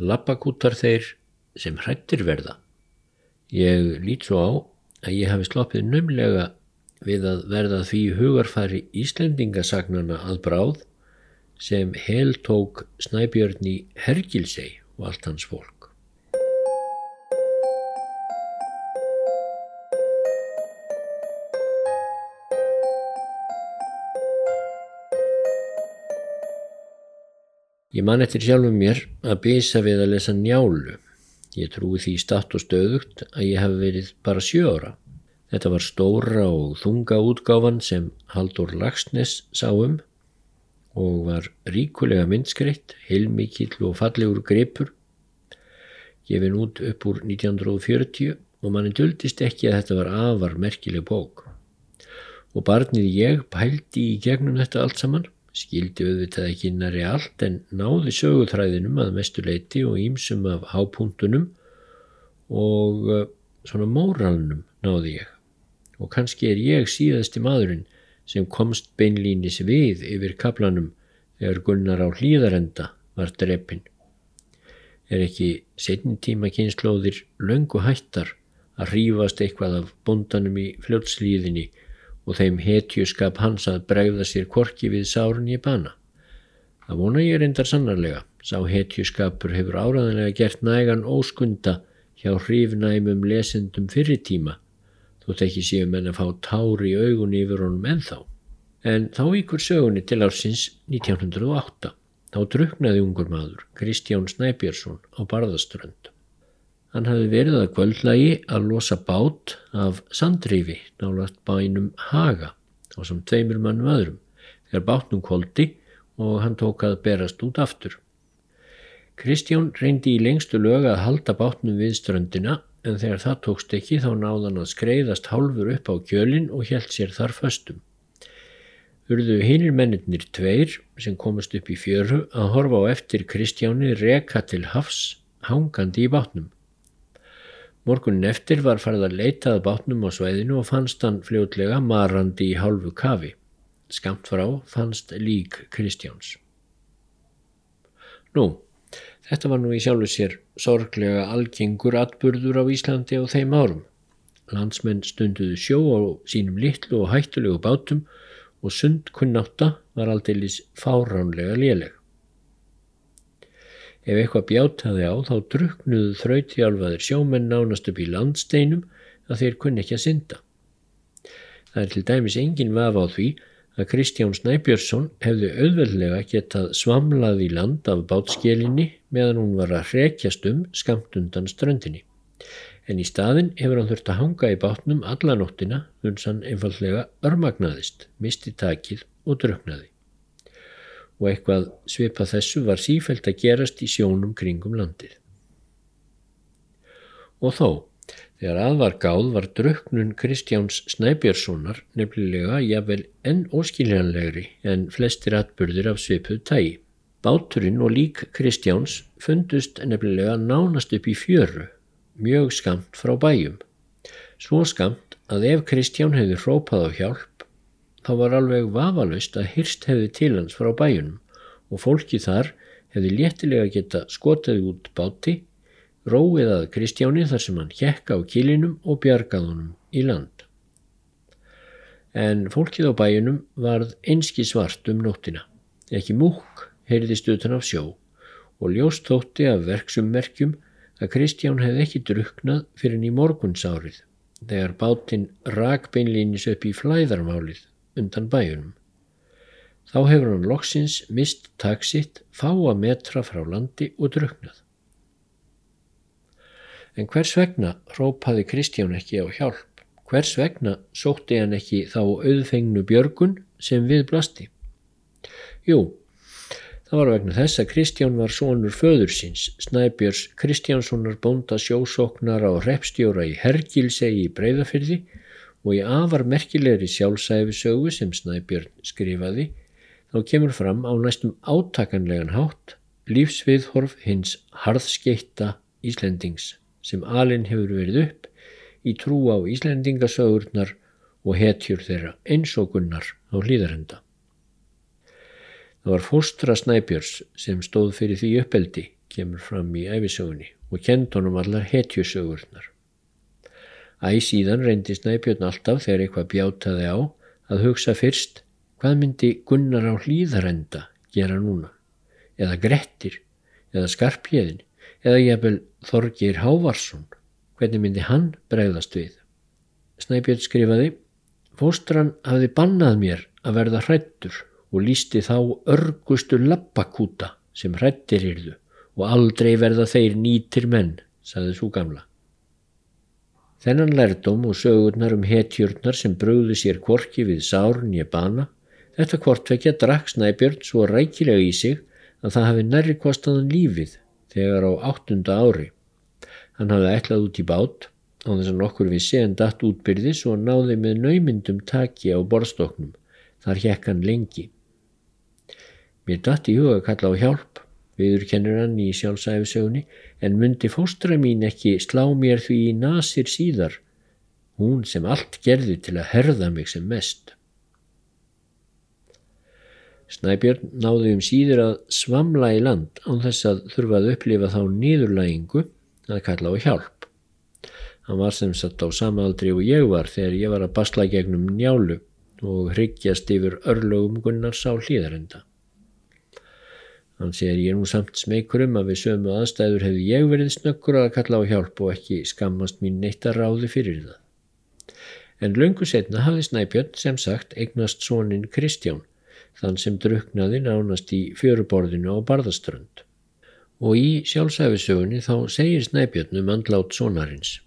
lappakútar þeir sem hrættir verða. Ég lít svo á að ég hafi sloppið nömlega við að verða því hugarfari Íslendingasagnana að bráð sem hel tók Snæbjörn í Hergilsei og allt hans fólk. Ég man eftir sjálfum mér að bisa við að lesa njálu. Ég trúi því statt og stöðugt að ég hef verið bara sjö ára. Þetta var stóra og þunga útgáfan sem Haldur Lagsnes sáum og var ríkulega myndskreitt, heilmikill og fallegur grepur. Gefin út upp úr 1940 og manni duldist ekki að þetta var afar merkileg bók. Og barnið ég pældi í gegnum þetta allt saman skildi auðvitað ekki innari allt en náði sögutræðinum að mestu leiti og ímsum af hápuntunum og uh, svona móralnum náði ég. Og kannski er ég síðasti maðurinn sem komst beinlínis við yfir kaplanum þegar Gunnar á hlýðarenda var dreppin. Er ekki setni tíma kynnslóðir löngu hættar að rýfast eitthvað af bondanum í fljótslíðinni og þeim hetjuskap hans að bregða sér korki við sárun ég bana. Það vona ég reyndar sannarlega, sá hetjuskapur hefur áraðanlega gert nægan óskunda hjá hrifnæmum lesendum fyrirtíma, þótt ekki séum en að fá tári í augunni yfir honum ennþá. En þá ykkur sögunni til ársins 1908, þá druknaði ungur maður, Kristján Snæbjörnsson á Barðaströnd. Hann hafi verið að kvöldlægi að losa bát af sandrifi nálagt bænum Haga á samt tveimur mannum öðrum þegar bátnum kvöldi og hann tók að berast út aftur. Kristján reyndi í lengstu lög að halda bátnum við ströndina en þegar það tókst ekki þá náðan að skreiðast hálfur upp á kjölin og held sér þar föstum. Urðu hinnir mennir tveir sem komast upp í fjöru að horfa á eftir Kristjáni reka til hafs hangandi í bátnum. Morgunin eftir var farið að leitað bátnum á sveiðinu og fannst hann fljótlega marandi í hálfu kafi. Skamt frá fannst lík Kristjáns. Nú, þetta var nú í sjálfu sér sorglega algengur atburður á Íslandi á þeim árum. Landsmenn stunduðu sjó á sínum litlu og hættulegu bátum og sund kunnáta var aldeilis fáránlega léleg. Ef eitthvað bjátaði á þá druknuðu þrautjálfaðir sjómenn nánast upp í landsteinum að þeir kunni ekki að synda. Það er til dæmis engin vafa á því að Kristján Snæbjörnsson hefði auðveldlega getað svamlað í land af bátskjelinni meðan hún var að hrekjast um skamt undan ströndinni. En í staðin hefur hann þurft að hanga í bátnum alla nóttina uns hann einfallega örmagnaðist, misti takið og druknaði og eitthvað svipað þessu var sífælt að gerast í sjónum kringum landið. Og þó, þegar aðvar gáð var druknun Kristjáns Snæbjörnssonar nefnilega jafnvel enn óskiljanlegri en flestir atbyrðir af svipuð tægi. Báturinn og lík Kristjáns fundust nefnilega nánast upp í fjöru, mjög skamt frá bæjum. Svo skamt að ef Kristján hefði hrópað á hjálp þá var alveg vafalust að hyrst hefði til hans frá bæjunum og fólki þar hefði léttilega geta skotaði út báti, róið að Kristjáni þar sem hann hjekka á kilinum og bjargað honum í land. En fólkið á bæjunum varð einski svart um nóttina, ekki múk heyrðist utan af sjó og ljóst þótti af verksummerkjum að Kristján hefði ekki druknað fyrir ný morgunsárið þegar bátinn rak beinlýnis upp í flæðarmálið undan bæjunum. Þá hefur hann loksins mist taksitt fáa metra frá landi og druknað. En hvers vegna rópaði Kristján ekki á hjálp? Hvers vegna sótti hann ekki þá auðfengnu björgun sem við blasti? Jú, það var vegna þess að Kristján var sonur föður síns, Snæbjörns Kristjánssonar bónda sjósóknar á repstjóra í Hergilsegi í Breiðafyrði og í afar merkilegri sjálfsæfisögu sem Snæbjörn skrifaði þá kemur fram á næstum átakanlegan hátt lífsviðhorf hins harðskeitta Íslendings sem alin hefur verið upp í trú á Íslendingasögurnar og hetjur þeirra eins og gunnar á hlýðarenda. Það var fóstra Snæbjörns sem stóð fyrir því uppeldi, kemur fram í æfisögunni og kend honum allar hetjusögurnar. Æ síðan reyndi Snæbjörn alltaf þegar eitthvað bjátaði á að hugsa fyrst hvað myndi Gunnar á hlýðarenda gera núna eða Grettir eða Skarpjéðin eða jafnvel Þorgir Hávarsson hvernig myndi hann bregðast við. Snæbjörn skrifaði Fóstran hafði bannað mér að verða hrættur og lísti þá örgustu lappakúta sem hrættir yrðu og aldrei verða þeir nýtir menn, saði svo gamla. Þennan lærdóm og sögurnar um hetjurnar sem brúðu sér kvorki við sárn ég bana, þetta kvortvekja drakk Snæbjörn svo rækilega í sig að það hafi nærri kostaðan lífið þegar á áttunda ári. Hann hafði ætlað út í bát á þess að nokkur vissi en datt útbyrðis og náði með naumyndum taki á borstoknum. Þar hjekk hann lengi. Mér datt í huga að kalla á hjálp, viður kennur hann í sjálfsæfisögunni, en myndi fóstra mín ekki slá mér því í nasir síðar, hún sem allt gerði til að herða mig sem mest. Snæbjörn náði um síður að svamla í land án þess að þurfa að upplifa þá nýðurlægingu að kalla á hjálp. Hann var sem satt á sama aldri og ég var þegar ég var að basla gegnum njálu og hryggjast yfir örlögum Gunnars á hlýðarenda. Hann segir ég er nú samt smeykur um að við sömu aðstæður hefði ég verið snöggur að kalla á hjálp og ekki skammast mín neitt að ráði fyrir það. En löngu setna hafði Snæbjörn sem sagt eignast sónin Kristján, þann sem druknaði nánast í fjöruborðinu á Barðaströnd. Og í sjálfsæfisögunni þá segir Snæbjörn um andlát sónarins.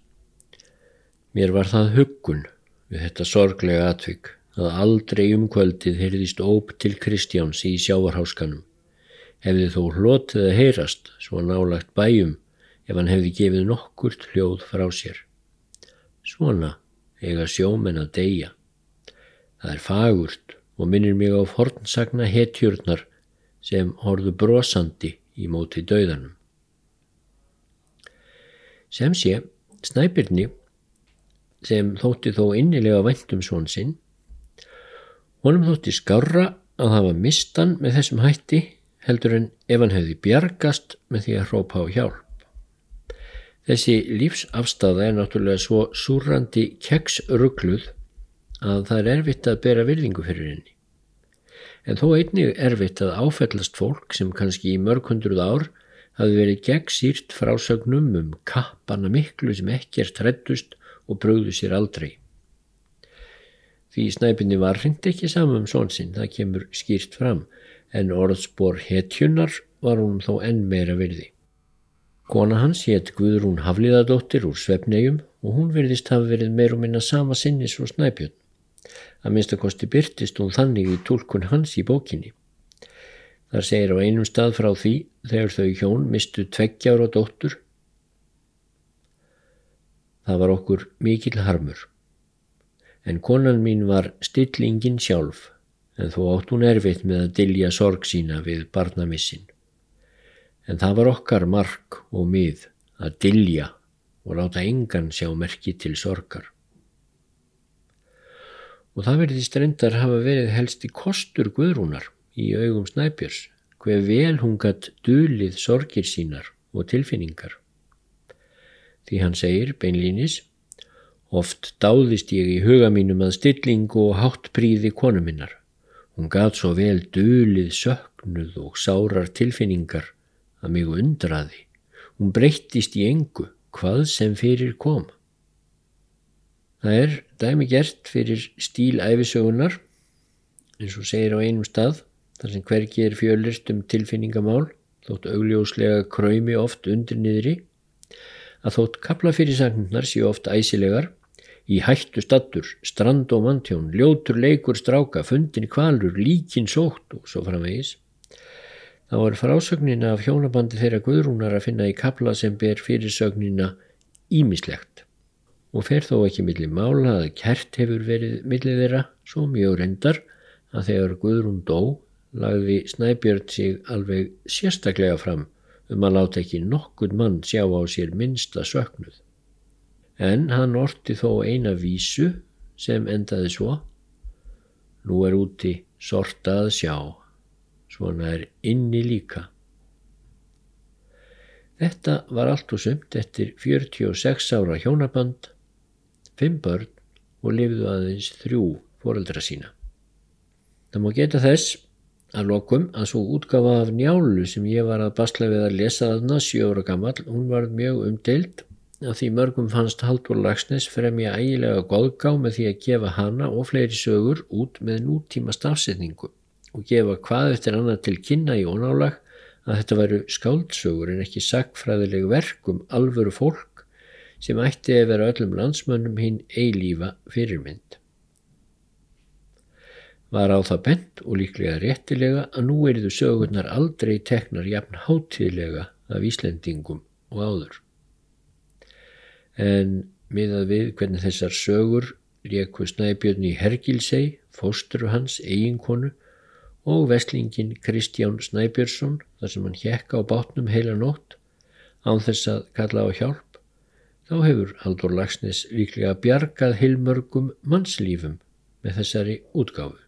Mér var það huggun við þetta sorglega atvik að aldrei um kvöldið heyrðist óp til Kristjáns í sjávarháskanum hefði þó hlotið að heyrast svo nálagt bæjum ef hann hefði gefið nokkurt hljóð frá sér. Svona eiga sjómen að deyja. Það er fagurt og minnir mig á fornsagna hetjurnar sem horðu brosandi í móti döðanum. Sem sé, snæpirni sem þótti þó innilega væntum svon sinn, honum þótti skarra að hafa mistan með þessum hætti heldur en ef hann hefði bjargast með því að hrópa á hjálp. Þessi lífsafstafa er náttúrulega svo súrandi keksrugluð að það er erfitt að bera virðingu fyrir henni. En þó einnig erfitt að áfellast fólk sem kannski í mörg hundruð ár hafi verið gegnsýrt frásögnum um kappana miklu sem ekkert hreddust og bröðu sér aldrei. Því snæpinni var hreint ekki saman um svonsinn, það kemur skýrt fram en orðspor hetjunar var hún þó enn meira virði. Kona hans hétt Guðrún Hafliðadóttir úr Svefnegjum og hún virðist hafa verið meir og minna sama sinnis og Snæbjörn. Að minnstakosti byrtist hún þannig í tólkun hans í bókinni. Þar segir á einum stað frá því þegar þau hjón mistu tveggjára dóttur. Það var okkur mikil harmur. En konan mín var stillingin sjálf en þó átt hún erfitt með að dilja sorg sína við barnamissin. En það var okkar mark og mið að dilja og láta engan sjá merki til sorgar. Og það verði strendar hafa verið helst í kostur guðrúnar í augum snæpjurs, hver vel hún gatt dulið sorgir sínar og tilfinningar. Því hann segir beinlínis, oft dáðist ég í huga mínum að stilling og hátt príði konu minnar. Hún gat svo vel dölið söknuð og sárar tilfinningar að mig undraði. Hún breyttist í engu hvað sem fyrir kom. Það er dæmi gert fyrir stíl æfisögunar eins og segir á einum stað þar sem hvergi er fjölist um tilfinningamál þótt augljóslega kræmi oft undir niðri að þótt kaplafyrirsagnar séu oft æsilegar í hættu stattur, strand og mantjón, ljótur leikur stráka, fundin kvalur, líkin sótt og svo framvegis. Þá er frásögnina af hjónabandi þeirra guðrúnar að finna í kapla sem ber fyrirsögnina ímislegt og fer þó ekki millir mála að kert hefur verið millir þeirra svo mjög reyndar að þegar guðrún dó lagði Snæbjörn sig alveg sérstaklega fram um að láta ekki nokkur mann sjá á sér minsta söknuð en hann orti þó eina vísu sem endaði svo nú er úti sorta að sjá svona er inni líka Þetta var allt og sumt eftir 46 ára hjónaband, fimm börn og lifðu aðeins þrjú foreldra sína. Það má geta þess að lokum að svo útgafa af njálu sem ég var að basla við að lesa þarna sjóra gammal, hún var mjög umdeild að því mörgum fannst Haldur Lagsnes fremja ægilega góðgá með því að gefa hana og fleiri sögur út með nútíma stafsetningu og gefa hvað eftir annað til kynna í ónálag að þetta væru skáldsögur en ekki sagfræðileg verkum alvöru fólk sem ætti að vera öllum landsmönnum hinn eilífa fyrirmynd. Var á það bent og líklega réttilega að nú eriðu sögurnar aldrei teknar jafn hátíðlega af Íslendingum og áður. En miðað við hvernig þessar sögur léku snæbjörn í Hergilsei, fósturu hans, eiginkonu og veslingin Kristján Snæbjörnsson þar sem hann hjekka á bátnum heila nótt án þess að kalla á hjálp, þá hefur Haldur Lagsnes líklega bjargað heilmörgum mannslífum með þessari útgáfu.